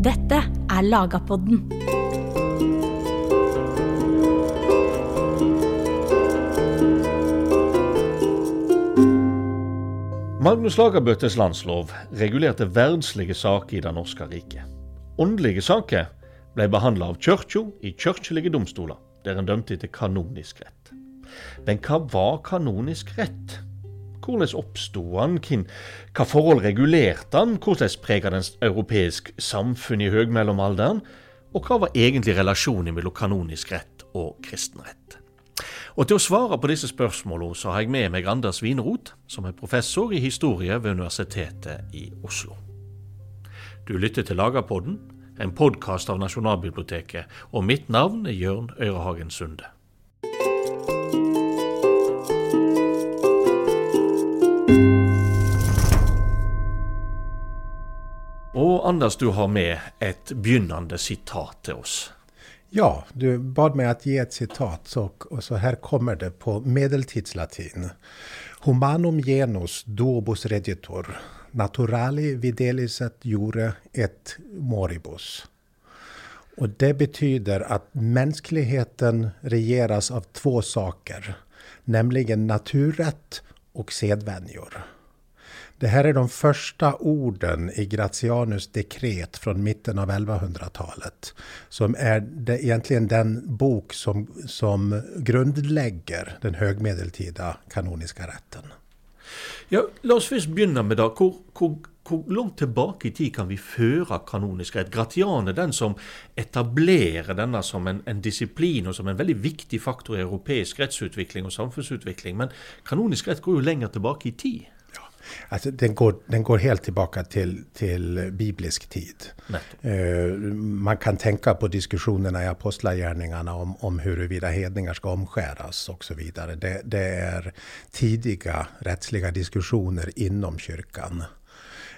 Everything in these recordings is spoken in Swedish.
Dette er Lagapodden. Magnus Lagabötes landslov regulerte verdslige saker i det norske riket. Åndelige saker ble behandla av kyrkja i kirkelige domstoler, der en dømte etter kanonisk rett. Men hva var kanonisk rett? Hvordan oppstod han? Hva forhold regulerte han? Hvordan prega den europeisk samfunn i høgmellomalderen? Og hva var egentlig relasjonen mellom kanonisk rett og kristenrett? Og Til å svare på disse spørsmålene så har jeg med meg Anders Wineroth, som er professor i historie ved Universitetet i Oslo. Du lytter til Lagerpodden, en podkast av Nasjonalbiblioteket, og mitt navn er Jørn Øyrehagen Sunde. Och Anders, du har med ett begynnande citat till oss. Ja, du bad mig att ge ett citat och, och så här kommer det på medeltidslatin. Humanum genus duobus regitor, naturali videlis et jure et moribus. Och det betyder att mänskligheten regeras av två saker, nämligen naturrätt och sedvänjor. Det här är de första orden i Gratianus dekret från mitten av 1100-talet. Som är det, egentligen den bok som, som grundlägger den högmedeltida kanoniska rätten. Ja, låt oss börja med det. Hur, hur hvor, langt tilbake i tid kan vi føre kanonisk rett? Gratian er den som etablerer denne som en, en, disiplin og som en veldig viktig faktor i europeisk rettsutvikling og samfunnsutvikling. Men kanonisk rett går jo lenger tilbake i tid. Alltså, den, går, den går helt tillbaka till, till biblisk tid. Uh, man kan tänka på diskussionerna i apostlagärningarna om, om huruvida hedningar ska omskäras och så vidare. Det, det är tidiga rättsliga diskussioner inom kyrkan.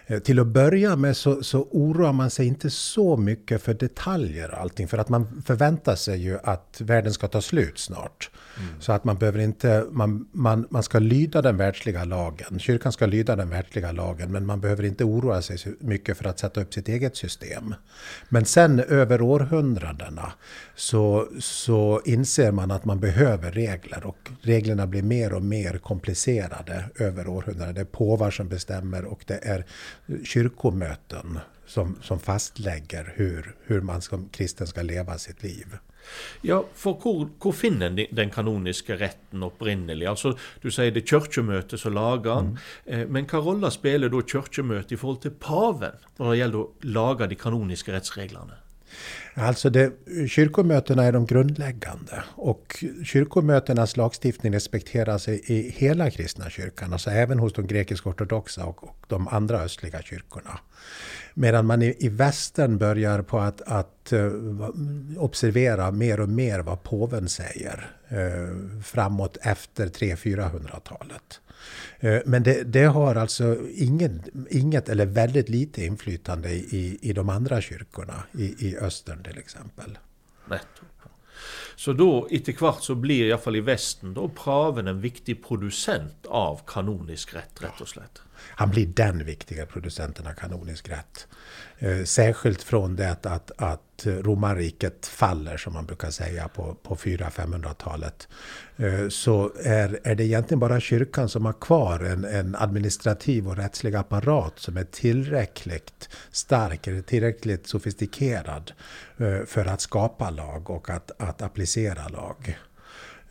Eh, till att börja med så, så oroar man sig inte så mycket för detaljer och allting. För att man förväntar sig ju att världen ska ta slut snart. Mm. Så att man behöver inte, man, man, man ska lyda den världsliga lagen. Kyrkan ska lyda den världsliga lagen. Men man behöver inte oroa sig så mycket för att sätta upp sitt eget system. Men sen över århundradena så, så inser man att man behöver regler. Och reglerna blir mer och mer komplicerade över århundraden. Det är påvar som bestämmer och det är kyrkomöten som, som fastlägger hur, hur man som kristen ska leva sitt liv. Ja, for hvor, hvor finner en den kanoniske retten opprinnelig? Altså, Du sier det er kirkemøtet som lager den, mm. Eh, men hva rolle spiller da kirkemøtet i forhold til paven når det gjelder å lage de kanoniske rättsreglerna? Alltså det, kyrkomötena är de grundläggande och kyrkomötenas lagstiftning respekteras i, i hela kristna kyrkan, alltså även hos de grekisk-ortodoxa och, och, de andra östliga kyrkorna. Medan man i, i västern börjar på att, att uh, observera mer och mer vad påven säger uh, framåt efter 300-400-talet. Eh, men det, det, har alltså ingen, inget eller väldigt lite inflytande i, i de andra kyrkorna i, i östern till exempel. Nettopp. Så då, etter så blir iallfall i Vesten då praven en viktig producent av kanonisk rätt, rätt och slett. Han blir den viktiga producenten av kanonisk rätt. Eh, särskilt från det att, att romarriket faller, som man brukar säga, på, på 400-500-talet. Eh, så är, är det egentligen bara kyrkan som har kvar en, en administrativ och rättslig apparat som är tillräckligt stark, eller tillräckligt sofistikerad eh, för att skapa lag och att, att applicera lag.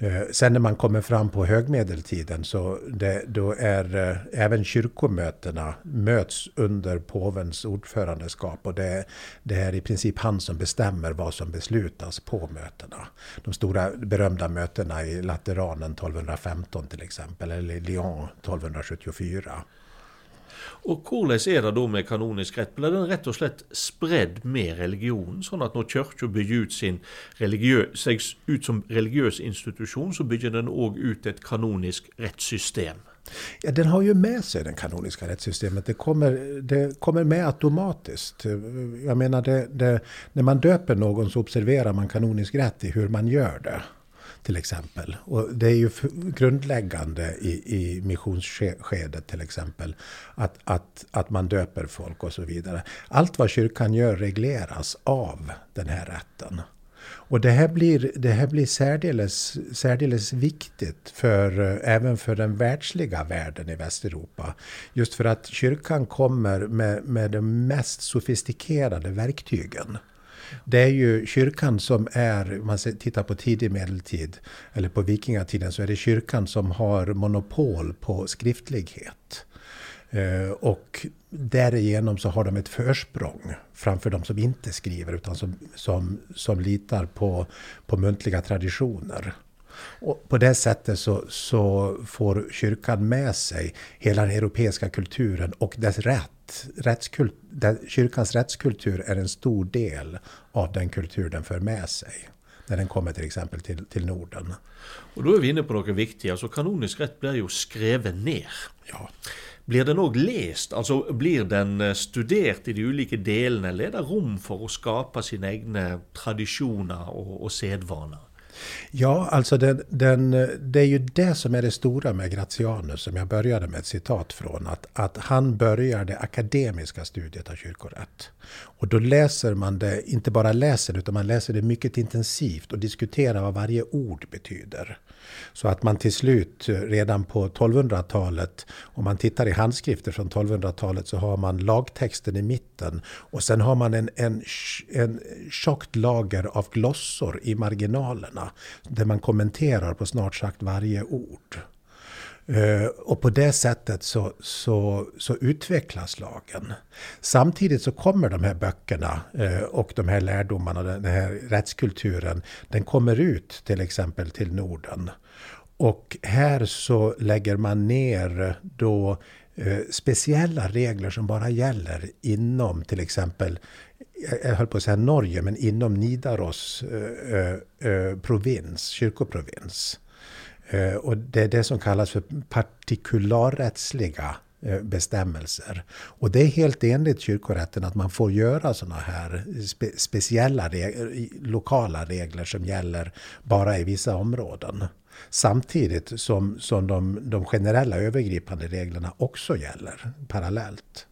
Eh, sen när man kommer fram på högmedeltiden så det, då är eh, även kyrkomötena möts under påvens ordförandeskap och det, det är i princip han som bestämmer vad som beslutas på mötena. De stora berömda mötena i Lateranen 1215 till exempel eller Lyon 1274. Og hvordan er det da med kanonisk rett? Blir den rett og slett spredd med religionen? Sånn at når kirka bygger ut sin seg ut som religiøs institusjon, så bygger den òg ut et kanonisk rettssystem? Ja, den har ju med sig det kanoniska rättssystemet. Det kommer, det kommer med automatiskt. Jag menar, det, det, när man döper någon så observerar man kanonisk rätt i hur man gör det till exempel. Och det är ju grundläggande i, i missionsskedet till exempel. Att, att, att man döper folk och så vidare. Allt vad kyrkan gör regleras av den här rätten. Och det här blir, det här blir särdeles, särdeles viktigt för, eh, även för den världsliga världen i Västeuropa. Just för att kyrkan kommer med, med de mest sofistikerade verktygen. Det är ju kyrkan som är, om man tittar på tidig medeltid, eller på vikingatiden, så är det kyrkan som har monopol på skriftlighet. Eh, och därigenom så har de ett försprång framför de som inte skriver utan som, som, som litar på, på muntliga traditioner. Och på det sättet så, så får kyrkan med sig hela den europeiska kulturen och dess rätt. Rättskult, kyrkans rättskultur är en stor del av den kultur den för med sig när den kommer till exempel till, till Norden. Och då är vi inne på något viktigt. Alltså kanonisk rätt blir ju skrevet ner. Ja. Blir den òg lest? Altså blir den eh, studert i de ulike delene, eller er det rom for å skape sine egne tradisjoner og, og sedvaner? Ja, alltså den, den, det är ju det som är det stora med Gratianus, som jag började med ett citat från. Att, att han börjar det akademiska studiet av kyrkorätt. Och då läser man det, inte bara läser utan man läser det mycket intensivt och diskuterar vad varje ord betyder. Så att man till slut, eh, redan på 1200-talet, om man tittar i handskrifter från 1200-talet så har man lagtexten i mitten och sen har man en, en, en tjockt lager av glossor i marginalerna där man kommenterar på snart sagt varje ord. Uh, och på det sättet så, så, så utvecklas lagen. Samtidigt så kommer de här böckerna uh, och de här lärdomarna, den här rättskulturen, den kommer ut till exempel till Norden. Och här så lägger man ner då uh, speciella regler som bara gäller inom till exempel jag höll på att säga Norge, men inom Nidaros provins, kyrkoprovins. Eh, och det är det som kallas för partikularrättsliga eh, bestämmelser. Och det är helt enligt kyrkorätten att man får göra sådana här spe speciella reg lokala regler som gäller bara i vissa områden. Samtidigt som, som de, de generella övergripande reglerna också gäller parallellt.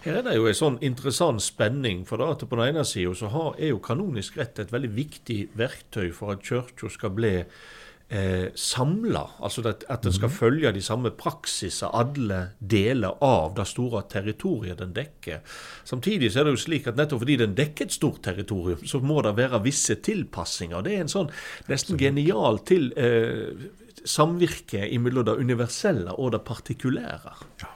Her er det jo en sånn interessant spenning. For da at på den ene sida så har, er jo kanonisk rett et veldig viktig verktøy for at kirka skal bli eh, samla. Altså at, at den skal mhm. følge de samme praksiser, alle deler av det store territoriet den dekker. Samtidig så er det jo slik at nettopp fordi den dekker et stort territorium, så må det være visse tilpassinger. Det er en sånn nesten genial til eh, samvirke mellom det universelle og det partikulære. Ja.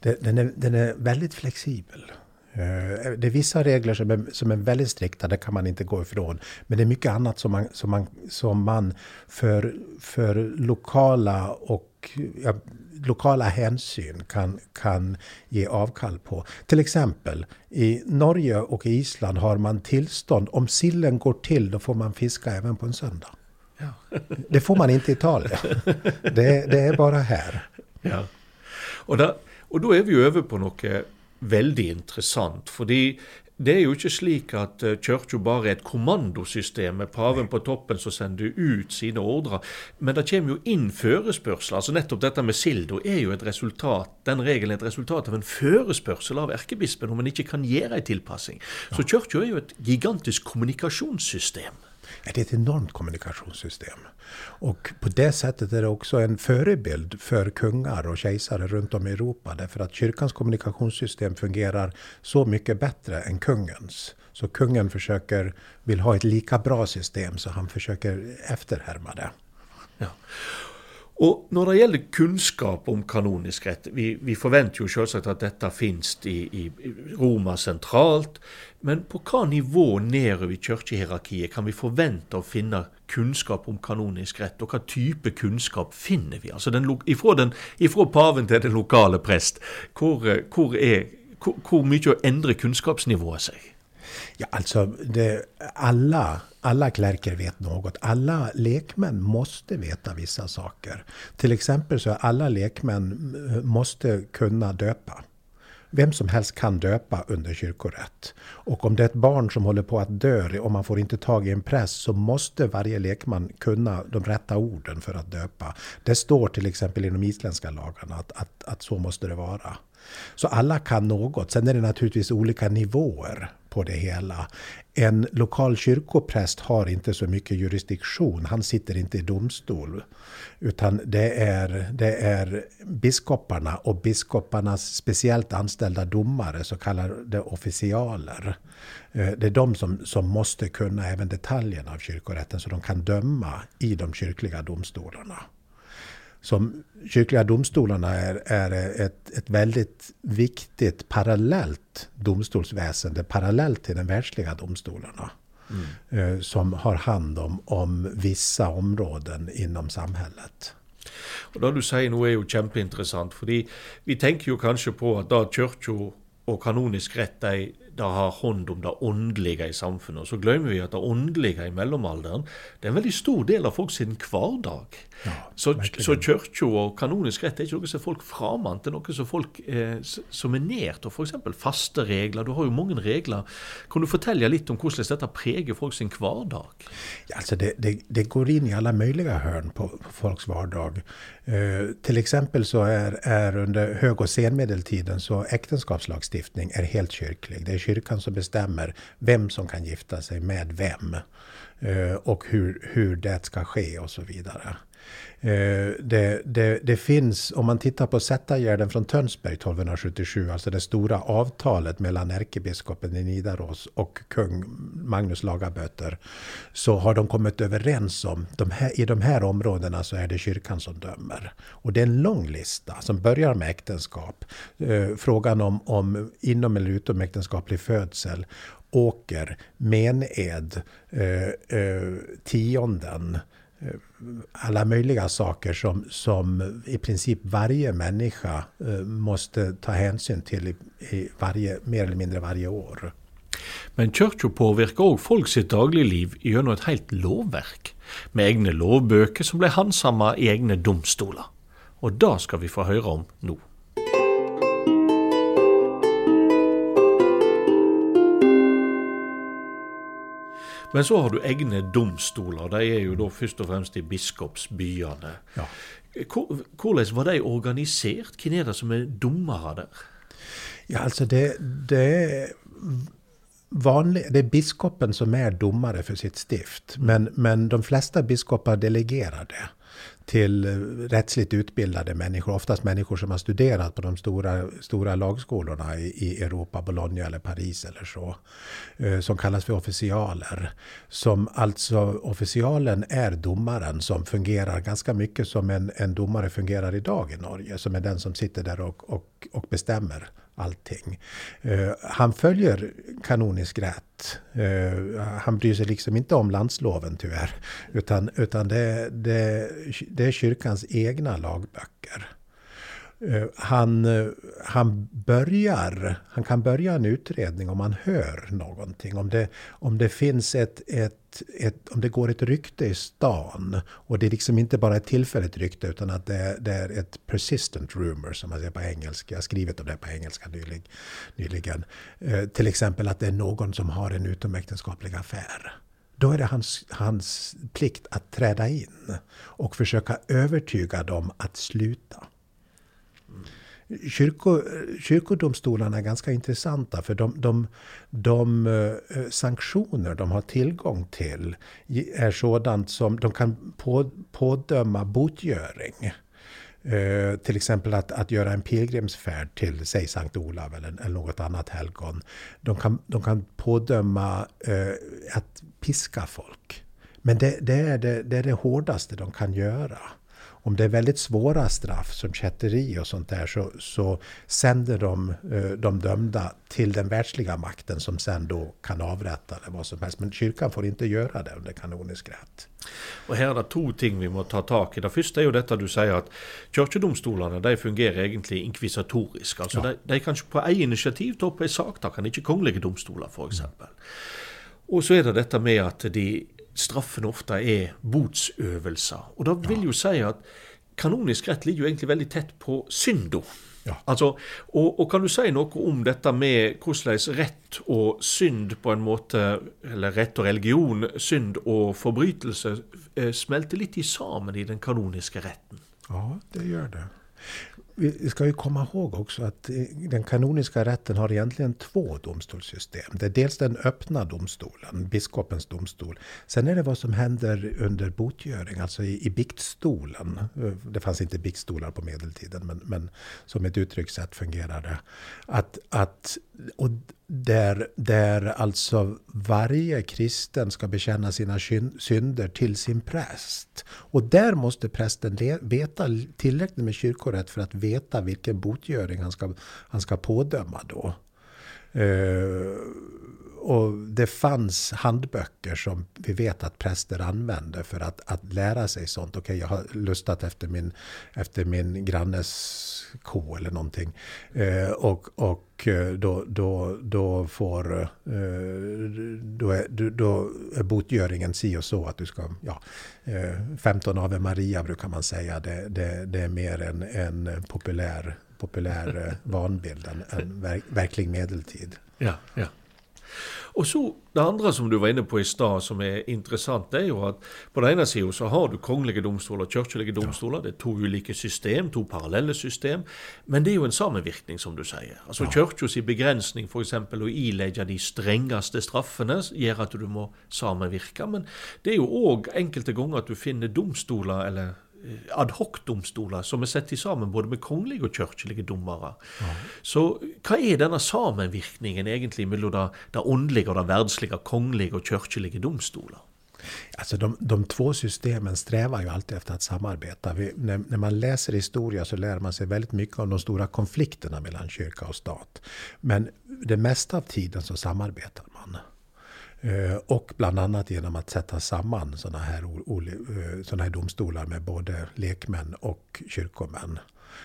Den är, den är väldigt flexibel. Eh, det är vissa regler som är, som är väldigt strikta, det kan man inte gå ifrån. Men det är mycket annat som man, som man, som man för, för lokala och ja, lokala hänsyn kan, kan ge avkall på. Till exempel i Norge och Island har man tillstånd. Om sillen går till då får man fiska även på en söndag. Ja. Det får man inte i Italien. Det, det är bara här. Ja. Och, da, og da er vi jo over på noe veldig interessant. Fordi det er jo ikke slik at uh, kirka bare er et kommandosystem med paven på toppen som sender ut sine ordrer. Men det kommer jo inn førespørsler. altså Nettopp dette med sildo er jo et resultat, den regelen er et resultat av en førespørsel av erkebispen om en ikke kan gjøre en tilpassing. Så kirka er jo et gigantisk kommunikasjonssystem. Det är ett enormt kommunikationssystem. Och på det sättet är det också en förebild för kungar och kejsare runt om i Europa. Därför att kyrkans kommunikationssystem fungerar så mycket bättre än kungens. Så kungen försöker, vill ha ett lika bra system så han försöker efterhärma det. Ja. Og når det gjelder kunnskap om kanonisk rett, vi, vi forventer jo selvsagt at dette finnes i, i, Roma sentralt, men på hva nivå nedover i kirkehierarkiet kan vi forvente å finne kunnskap om kanonisk rett, og hva type kunnskap finner vi? Altså den, ifra, den, ifra paven til den lokale prest, hvor, eh, hvor, er, hvor, hvor mye endrer kunnskapsnivået seg? Ja, alltså det, alla, alla klärker vet något. Alla lekmän måste veta vissa saker. Till exempel så är alla lekmän eh, måste kunna döpa. Vem som helst kan döpa under kyrkorätt. Och om det är ett barn som håller på att dö och man får inte tag i en präst så måste varje lekman kunna de rätta orden för att döpa. Det står till exempel i de isländska lagarna att, att, att så måste det vara. Så alla kan något. Sen är det naturligtvis olika nivåer på det hela. En lokal kyrkopräst har inte så mycket jurisdiktion. Han sitter inte i domstol. Utan det är, det är biskoparna och biskoparnas speciellt anställda domare, så kallade officialer. Eh, det är de som, som måste kunna även detaljerna av kyrkorätten så de kan döma i de kyrkliga domstolarna som kyrkliga domstolarna är, är ett, ett väldigt viktigt parallellt domstolsväsende parallellt till de världsliga domstolarna. Mm. Eh, som har hand om, om vissa områden inom samhället. Og Det du sier nå er jo kjempeinteressant. fordi Vi tenker jo kanskje på at da kirka og kanonisk rett de det har hånd om det åndelige i samfunnet. Og så glemmer vi at det åndelige i mellomalderen det er en veldig stor del av folk sin hverdag. Ja, så, så kirka og kanonisk rett er ikke noe som folk framant, det er noe som folk eh, som er nært. Og f.eks. faste regler. Du har jo mange regler. Kan du fortelle litt om hvordan dette preger folk sin hverdag? Ja, altså det, det, det, går inn i alle mulige hørn på, på folks hverdag. Uh, till exempel så är, är under hög och senmedeltiden så äktenskapslagstiftning är helt kyrklig. Det är kyrkan som bestämmer vem som kan gifta sig med vem. Eh, och hur, hur det ska ske och så vidare. Eh, det, det, det, finns, om man tittar på Sättagärden från Tönsberg 1277, alltså det stora avtalet mellan ärkebiskopen i Nidaros och kung Magnus Lagaböter, så har de kommit överens om, de här, i de här områdena så är det kyrkan som dömer. Och det är en lång lista som börjar med äktenskap, eh, frågan om, om inom eller utomäktenskaplig födsel, åker, mened, eh, eh, tionden, Eh, alla möjliga saker som, som i princip varje människa eh, måste ta hänsyn till i, i varje, mer eller mindre varje år. Men kirka påvirker òg folk sitt dagligliv gjennom et helt lovverk, med egne lovbøker som ble handsama i egne domstoler. Og det skal vi få høre om nå. Men så har du egne domstoler. De er jo da først og fremst i biskopsbyene. Ja. Hvordan var de organisert? Hvem er det som er dommere der? Ja, altså det, det vanlig, det är biskopen som är domare för sitt stift. Men, men de flesta biskopar delegerar det till rättsligt utbildade människor, oftast människor som har studerat på de stora, stora lagskolorna i, i Europa, Bologna eller Paris eller så, eh, som kallas för officialer. Som alltså, officialen är domaren som fungerar ganska mycket som en, en domare fungerar idag i Norge, som är den som sitter där och, och, och bestämmer allting. Uh, han följer kanonisk rätt. Uh, han bryr sig liksom inte om landsloven tyvärr. Utan, utan det, det, det är kyrkans egna lagböcker. Eh, han, eh, han börjar, han kan börja en utredning om han hör någonting. Om det, om det finns ett, ett ett, om det går ett rykte i stan och det är liksom inte bara ett tillfälligt rykte utan att det, det är ett persistent rumor som man säger på engelska. Jag har skrivit om det på engelska nylig, nyligen. Eh, till exempel att det är någon som har en utomäktenskaplig affär. Då är det hans, hans plikt att träda in och försöka övertyga dem att sluta. Kyrko, kyrkodomstolarna är ganska intressanta för de, de, de uh, sanktioner de har tillgång till är sådant som de kan på, pådöma botgöring. Uh, till exempel att, att göra en pilgrimsfärd till, säg Sankt Olav eller, eller något annat helgon. De kan, de kan pådöma uh, att piska folk. Men det, det, är det, det är det hårdaste de kan göra om det är väldigt svåra straff som kätteri och sånt där så, så sänder de eh, de dömda till den världsliga makten som sen då kan avrätta eller vad som helst. Men kyrkan får inte göra det under kanonisk rätt. Og Her er det to ting vi må ta tak i. Det første er jo dette du sier at kirkedomstolene de fungerer egentlig inkvisatorisk. Altså ja. de, de kan på egen initiativ ta opp en sak, da kan ikke kongelige domstoler f.eks. Og så er det dette med at de straffen ofte er botsøvelser. Og da vil jo si at kanonisk rett ligger jo egentlig veldig tett på synda. Ja. Altså, og, og, kan du si noe om dette med hvordan rett og synd på en måte, eller rett og religion, synd og forbrytelse, eh, smelter litt i sammen i den kanoniske retten? Ja, det gjør det vi ska ju komma ihåg också att den kanoniska rätten har egentligen två domstolssystem. Det är dels den öppna domstolen, biskopens domstol. Sen är det vad som händer under botgöring, alltså i, i biktstolen. Det fanns inte biktstolar på medeltiden, men, men som ett uttryckssätt fungerar det. Att, att, och där, där alltså varje kristen ska bekänna sina synder till sin präst. Och där måste prästen veta tillräckligt med kyrkorätt för att veta vilken botgöring han ska, han ska pådöma då. Eh, och det fanns handböcker som vi vet att präster använde för att, att lära sig sånt. Okej, okay, jag har lustat efter min, efter min grannes ko eller någonting. Eh, och och eh, då, då, då får... Eh, då, är, då är botgöringen si och så att du ska... Ja, eh, 15 Ave Maria brukar man säga. Det, det, det är mer en, en populär, populär eh, vanbild än, verk, verklig medeltid. Ja, ja. Och så Det andre som du var inne på i stad, som er interessant, det er jo at på den ene sida så har du kongelige domstoler og kirkelige domstoler. Det er to ulike system, to parallelle system. Men det er jo en sammenvirkning, som du sier. Altså ja. Kirka sin begrensning, f.eks. å ilegge de strengeste straffene, gjør at du må sammenvirke. Men det er jo òg enkelte ganger at du finner domstoler, eller Eh, adhoc-domstoler som er satt sammen både med kongelige og kirkelige dommere. Ja. Så hva er denne sammenvirkningen egentlig mellom det, det åndelige og det verdslige, kongelige og kirkelige domstoler? Alltså de, de två systemen strävar ju alltid efter att samarbeta. Vi, när, när, man läser historia så lär man sig väldigt mycket om de stora konflikterna mellan kyrka och stat. Men det mesta av tiden så samarbetar man. Eh, och bland annat genom att sätta samman sådana här, eh, såna här domstolar med både lekmän och kyrkomän.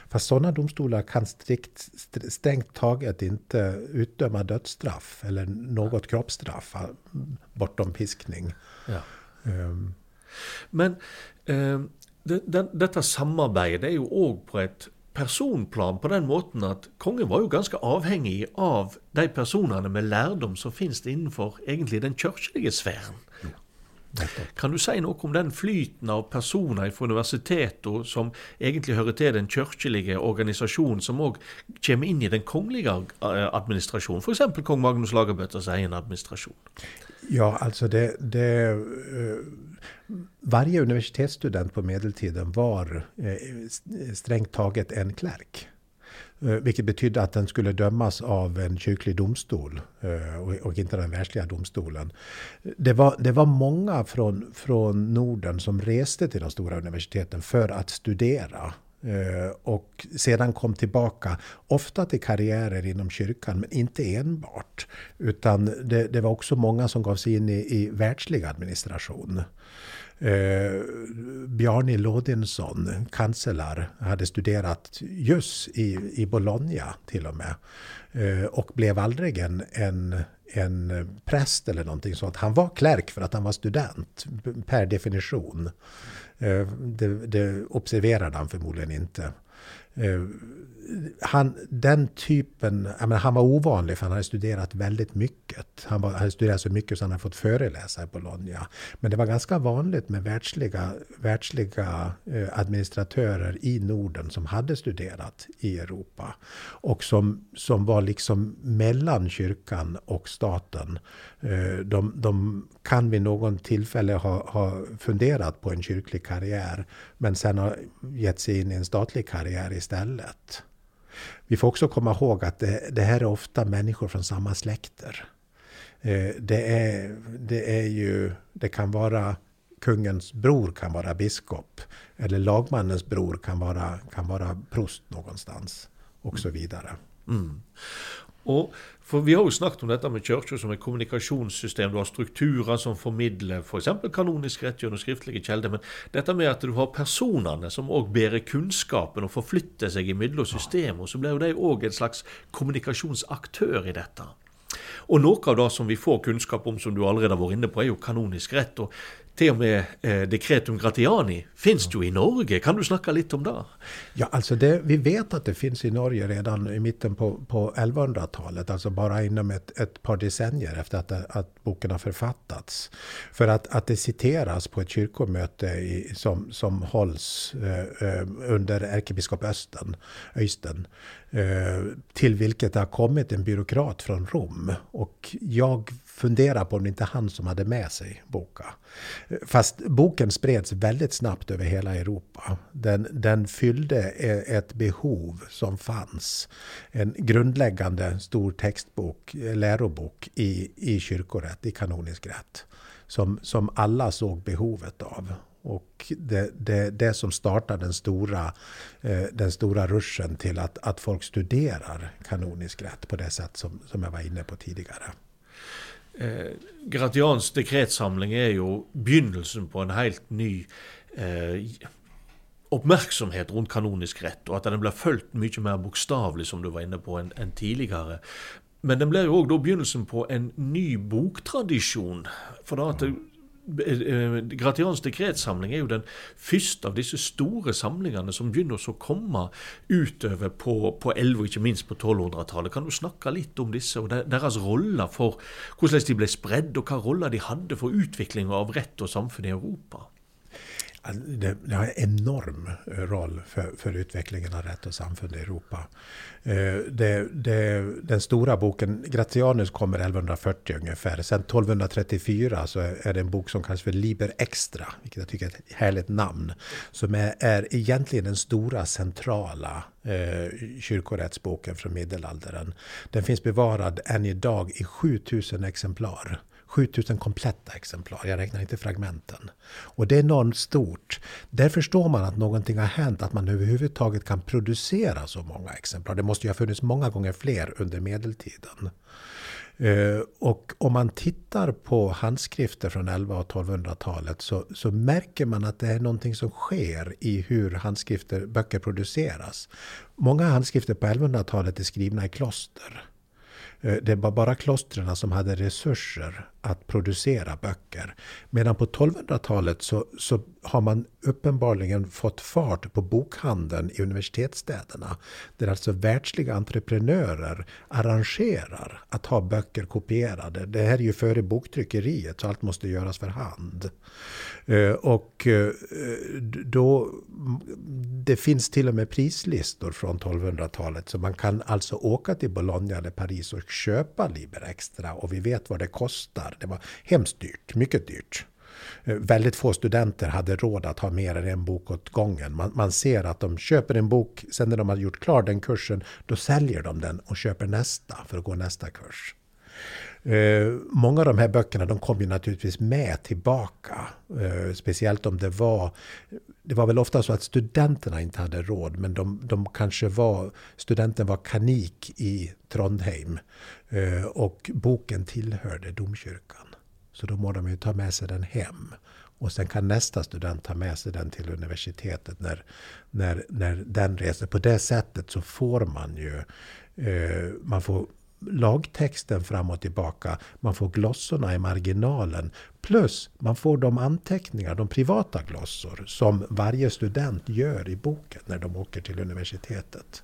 Fast sådana domstolar kan strikt, strängt taget inte utdöma dödsstraff eller något kroppsstraff bortom piskning. Ja. Um. Men um, det, det, detta samarbete är ju också på ett personplan på den måten att kongen var ju ganska avhängig av de personerna med lärdom som finns det innanför egentligen den kyrkliga sfären. Kan du si noe om den flyten av personer fra universitetet som egentlig hører til den kirkelige organisasjonen, som òg kommer inn i den kongelige eh, administrasjonen, f.eks. kong Magnus Lagerbøtters egen administrasjon? Ja, alltså det, det uh, varje universitetsstudent på medeltiden var uh, strängt taget en klärk. Eh, vilket betydde att den skulle dömas av en kyrklig domstol eh, och, inte den världsliga domstolen. Det var, det var många från, från Norden som reste till de stora universiteten för att studera eh, och sedan kom tillbaka, ofta till karriärer inom kyrkan, men inte enbart. Utan det, det var också många som gav sig in i, i världslig administration. Eh, Bjarni Lodinsson, kansler, hade studerat just i, i Bologna till och med. Eh, och blev aldrig en, en, en präst eller någonting sånt. Han var klerk för att han var student, per definition. Eh, det, det observerade han förmodligen inte. Eh, han, den typen, menar, han var ovanlig för han hade studerat väldigt mycket. Han var, hade studerat så mycket så han hade fått föreläsa i Bologna. Men det var ganska vanligt med världsliga, världsliga eh, administratörer i Norden som hade studerat i Europa. Och som, som var liksom mellan kyrkan och staten. Eh, de, de kan vid någon tillfälle ha, ha funderat på en kyrklig karriär men sen har gett sig in i en statlig karriär istället. Vi får också komma ihåg att det, det här är ofta människor från samma släkter. Eh, det, är, det är ju, det kan vara kungens bror kan vara biskop. Eller lagmannens bror kan vara, kan vara prost någonstans. Och så vidare. Mm. Og for Vi har jo snakket om dette med kirka som et kommunikasjonssystem. Du har strukturer som formidler f.eks. For kanonisk rett gjennom skriftlige kjelder. Men dette med at du har personene som òg bærer kunnskapen og forflytter seg imellom systemer, så blir jo de òg en slags kommunikasjonsaktør i dette. Og noe av det som vi får kunnskap om, som du allerede har vært inne på, er jo kanonisk rett. Og till och med eh, dekretum gratiani finns ju i Norge. Kan du snacka lite om det? Ja, alltså det, vi vet att det finns i Norge redan i mitten på, på 1100-talet, alltså bara inom ett, ett par decennier efter att, att boken har författats. För att, att det citeras på ett kyrkomöte i, som, som hålls eh, eh under ärkebiskop Östen, Öysten Eh, till vilket det har kommit en byråkrat från Rom. Och jag Fundera på om det inte han som hade med sig boka. Fast boken spreds väldigt snabbt över hela Europa. Den, den fyllde e, ett behov som fanns. En grundläggande stor textbok, eh, lärobok i, i kyrkorätt, i kanonisk rätt. Som, som alla såg behovet av. Och det, det, det som startar den stora, eh, den stora ruschen till att, att folk studerar kanonisk rätt på det sätt som, som jag var inne på tidigare. Eh, Gratians dekretsamling är ju begynnelsen på en helt ny eh, uppmärksamhet runt kanonisk rätt och att den blir följt mycket mer bokstavligt, som du var inne på än, än tidigare. Men den blir ju också då begynnelsen på en ny boktradition. För att det, Eh, eh, Gratians dekretsamling är ju den första av disse stora samlingarna som börjar å komme utover på, på 11 ikke minst på 1200-talet. Kan du snakke lite om dessa och deras roller för hur de blev spredd, och hva roller de hade för utviklinga av rätt och samfunn i Europa? Det, det har en enorm eh, roll för, för utvecklingen av rätt och samfund i Europa. Eh, det, det, den stora boken, Gratianus kommer 1140 ungefär. Sen 1234 så är det en bok som kallas för Liber Extra, vilket jag tycker är ett härligt namn. Som är, är egentligen den stora centrala eh, kyrkorättsboken från medelåldern. Den finns bevarad än idag i 7000 exemplar. 7000 kompletta exemplar, jag räknar inte fragmenten. Och det är enormt stort. Där förstår man att någonting har hänt, att man överhuvudtaget kan producera så många exemplar. Det måste ju ha funnits många gånger fler under medeltiden. Eh, och om man tittar på handskrifter från 1100 och 1200-talet så, så, märker man att det är någonting som sker i hur handskrifter, böcker produceras. Många handskrifter på 1100-talet är skrivna i kloster. Eh, det var bara klostren som hade resurser att producera böcker. Medan på 1200-talet så, så har man uppenbarligen fått fart på bokhandeln i universitetsstäderna. Där alltså världsliga entreprenörer arrangerar att ha böcker kopierade. Det här är ju före boktryckeriet så allt måste göras för hand. Eh, och eh, då, det finns till och med prislistor från 1200-talet. Så man kan alltså åka till Bologna eller Paris och köpa Liber Extra. Och vi vet vad det kostar. Det var hemskt dyrt, mycket dyrt. Eh, väldigt få studenter hade råd att ha mer än en bok åt gången. Man, man, ser att de köper en bok, sen när de har gjort klar den kursen, då säljer de den och köper nästa för att gå nästa kurs. Eh, många av de här böckerna de kom ju naturligtvis med tillbaka. Eh, speciellt om det var... Det var väl ofta så att studenterna inte hade råd men de, de kanske var... Studenten var kanik i Trondheim eh, och boken tillhörde domkyrkan. Så då må de ju ta med sig den hem. Och sen kan nästa student ta med sig den till universitetet när, när, när den reser. På det sättet så får man ju eh, man får lagtexten fram och tillbaka. Man får glossorna i marginalen. Plus man får de anteckningar, de privata glossor som varje student gör i boken när de åker till universitetet.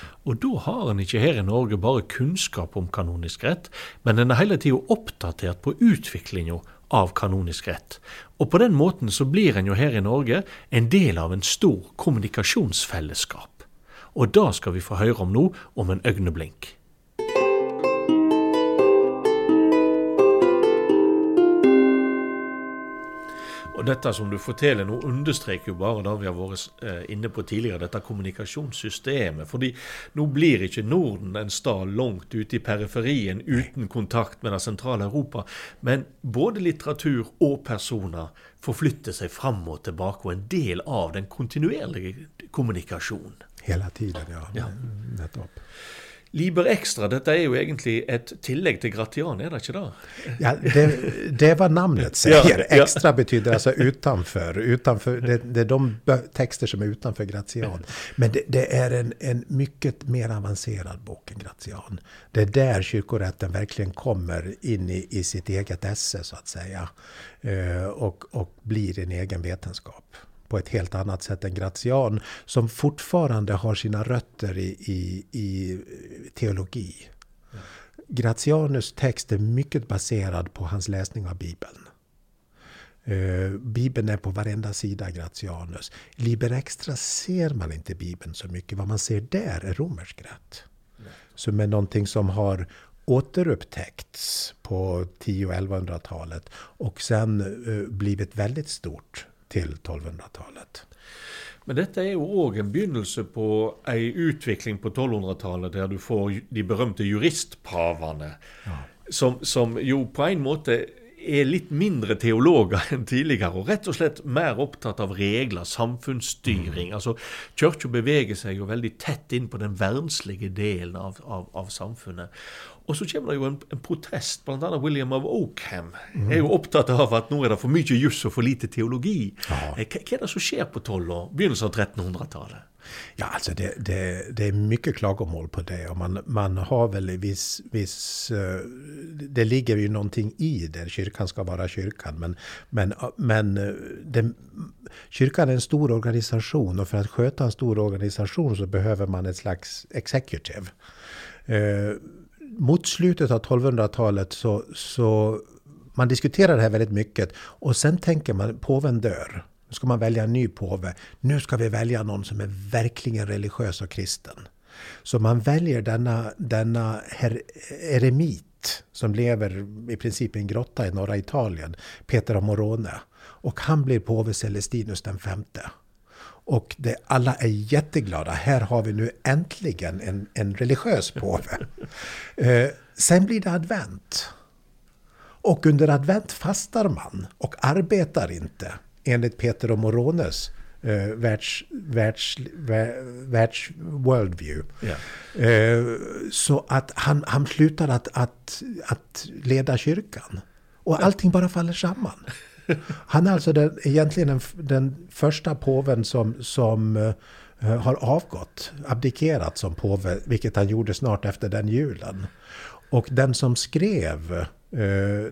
Och då har en inte här i Norge bara kunskap om kanonisk rätt, men en är hela tiden uppdaterad på utvecklingen av kanonisk rätt. Och på den måten så blir en ju här i Norge en del av en stor kommunikationsfällskap. Och då ska vi få höra om nu om en ögonblick. Dette som du forteller nå, understreker jo bare det vi har vært eh, inne på tidligere, dette kommunikasjonssystemet. Fordi nå blir ikke Norden en stad langt ute i periferien uten kontakt med det sentrale Europa. Men både litteratur og personer forflytter seg fram og tilbake, og en del av den kontinuerlige kommunikasjonen. Hela tiden, ja. ja. Nettopp. Liber Extra, dette er jo egentlig et tillegg til Gratian, er det ikke det? Ja, det, det är vad namnet säger. Extra betyder alltså utanför. utanför det, det är de texter som är utanför Gratian. Men det, det, är en, en mycket mer avancerad bok än Gratian. Det är där kyrkorätten verkligen kommer in i, i sitt eget esse, så att säga. Eh, och, och blir en egen vetenskap på ett helt annat sätt än Gratian, som fortfarande har sina rötter i, i, i teologi. Gratianus text är mycket baserad på hans läsning av Bibeln. Uh, Bibeln är på varenda sida Gratianus. Liber Extra ser man inte Bibeln så mycket. Vad man ser där är romersk rätt. Som är någonting som har återupptäckts på 10 och 1100-talet och sen uh, blivit väldigt stort till 1200-talet. Men dette er jo òg en begynnelse på ei utvikling på 1200-tallet der du får de berømte juristpavene. Ja. Som, som, jo på en måte er litt mindre teologer enn tidligere, og rett og slett mer opptatt av regler, samfunnsstyring. Mm. Altså, Kirka beveger seg jo veldig tett inn på den verdslige delen av, av, av samfunnet. Og så kommer det jo en, en protest. Annet William of Oakham mm. er jo opptatt av at nå er det for mye juss og for lite teologi. Eh, hva, hva, er det som skjer på 12 år, begynnelsen av 1300-tallet? Ja, alltså det, det, det, är mycket klagomål på det och man, man har väl viss, viss... Eh, det ligger ju någonting i det, kyrkan ska vara kyrkan. Men, men, eh, men eh, det, kyrkan är en stor organisation och för att sköta en stor organisation så behöver man ett slags executive mot slutet av 1200-talet så, så man diskuterar det här väldigt mycket och sen tänker man påven dör. Nu ska man välja en ny påve. Nu ska vi välja någon som är verkligen religiös och kristen. Så man väljer denna, denna her, eremit som lever i princip i en grotta i norra Italien, Peter av Morone. Och han blir påve Celestinus den femte. Och det, alla är jätteglada. Här har vi nu äntligen en, en religiös påve. Eh, sen blir det advent. Och under advent fastar man och arbetar inte enligt Peter och Morones eh, världs, världs, världs worldview. Yeah. Eh, så att han, han slutar att, att, att leda kyrkan. Och allting bara faller samman. Han är alltså den, egentligen den, den första påven som, som uh, har avgått, abdikerat som påve, vilket han gjorde snart efter den julen. Och den som skrev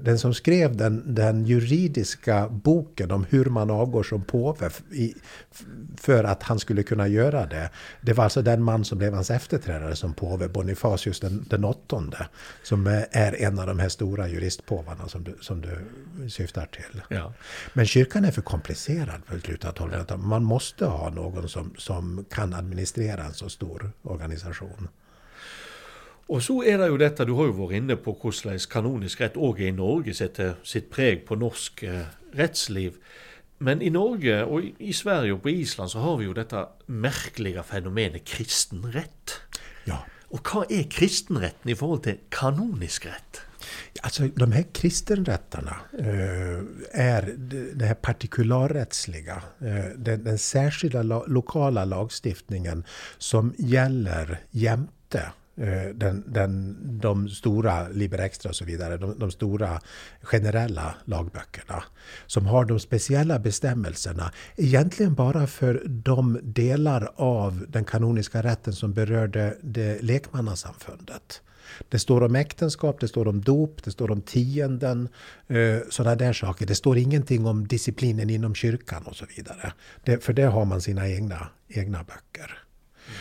den som skrev den, den, juridiska boken om hur man avgår som påve i, för att han skulle kunna göra det. Det var alltså den man som blev hans efterträdare som påve, Bonifatius den, den åttonde. Som är en av de här stora juristpåvarna som du, som du syftar till. Ja. Men kyrkan är för komplicerad för slutet av 1200-talet. Man måste ha någon som, som kan administrera en så stor organisation. Og så er det jo dette, du har jo vært inne på hvordan kanonisk rett òg i Norge setter sitt preg på norsk eh, rettsliv. Men i Norge og i Sverige og på Island så har vi jo dette merkelige fenomenet kristenrett. Ja. Og hva er kristenretten i forhold til kanonisk rett? Alltså de här kristenrätterna eh, är det här partikularrättsliga, eh, den, den särskilda lo lokala lagstiftningen som gäller jämte Eh, den, den, de stora Liber Extra och så vidare, de, de, stora generella lagböckerna som har de speciella bestämmelserna egentligen bara för de delar av den kanoniska rätten som berörde det lekmannasamfundet. Det står om äktenskap, det står om dop, det står om tienden, eh, sådana där saker. Det står ingenting om disciplinen inom kyrkan och så vidare. Det, för det har man sina egna, egna böcker. Mm.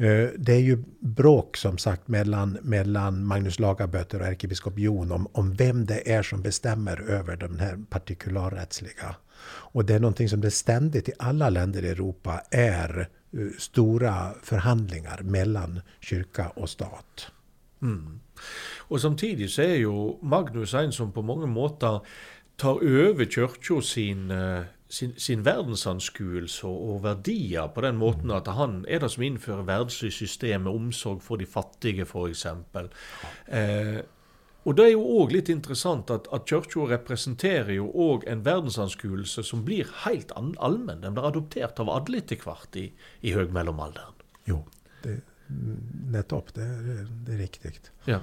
Eh, det är ju bråk som sagt mellan, mellan Magnus Lagaböter och ärkebiskop Jon om, om vem det är som bestämmer över den här partikularrättsliga. Och det är någonting som det ständigt i alla länder i Europa är eh, stora förhandlingar mellan kyrka och stat. Mm. Och samtidigt så är ju Magnus en som på många måter tar över kyrkor sin eh, sin, sin verdensanskuelse og verdier på den måten at han er det som innfører verdslig system med omsorg for de fattige, f.eks. Eh, og det er jo òg litt interessant at, at kirka representerer jo òg en verdensanskuelse som blir helt allmenn. Den blir adoptert av alle etter hvert i, i høgmellomalderen. Jo, det, nettopp, det, det, det er riktig. Ja.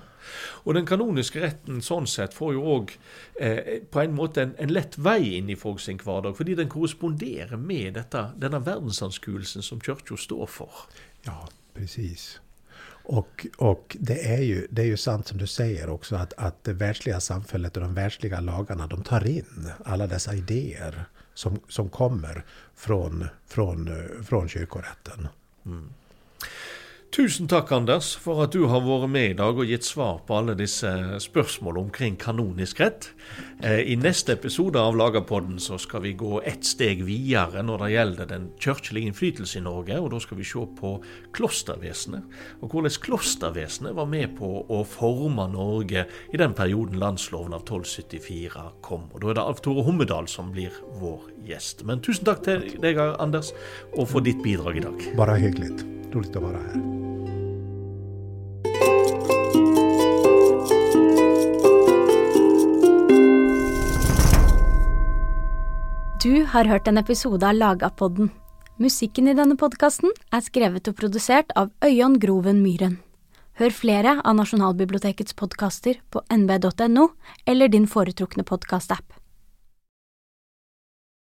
Og den kanoniske retten sånn sett får jo òg eh, på en måte en, en, lett vei inn i folk sin hverdag, fordi den korresponderer med dette, denne verdensanskuelsen som kirka står for. Ja, precis. Och, och det, är ju, det är ju sant som du säger också att, att det världsliga samhället och de världsliga lagarna de tar in alla dessa idéer som, som kommer från, från, från kyrkorätten. Mm. Tusen takk, Anders, for at du har vært med i dag og gitt svar på alle disse spørsmål omkring kanonisk rett. Eh, I neste episode av Lagerpodden så skal vi gå ett steg videre når det gjelder den kirkelige innflytelse i Norge, og da skal vi se på klostervesenet. Og hvordan klostervesenet var med på å forme Norge i den perioden landsloven av 1274 kom. Og Da er det Alf Tore Hommedal som blir vår gjest. Men tusen takk til deg, Anders, og for ditt bidrag i dag. Bare hyggelig. Roligt att vara här. Du har hørt en episode av Lagapodden. Musikken i denne podkasten er skrevet og produsert av Øyan Groven Myhren. Hør flere av Nasjonalbibliotekets podkaster på nb.no eller din foretrukne podkastapp.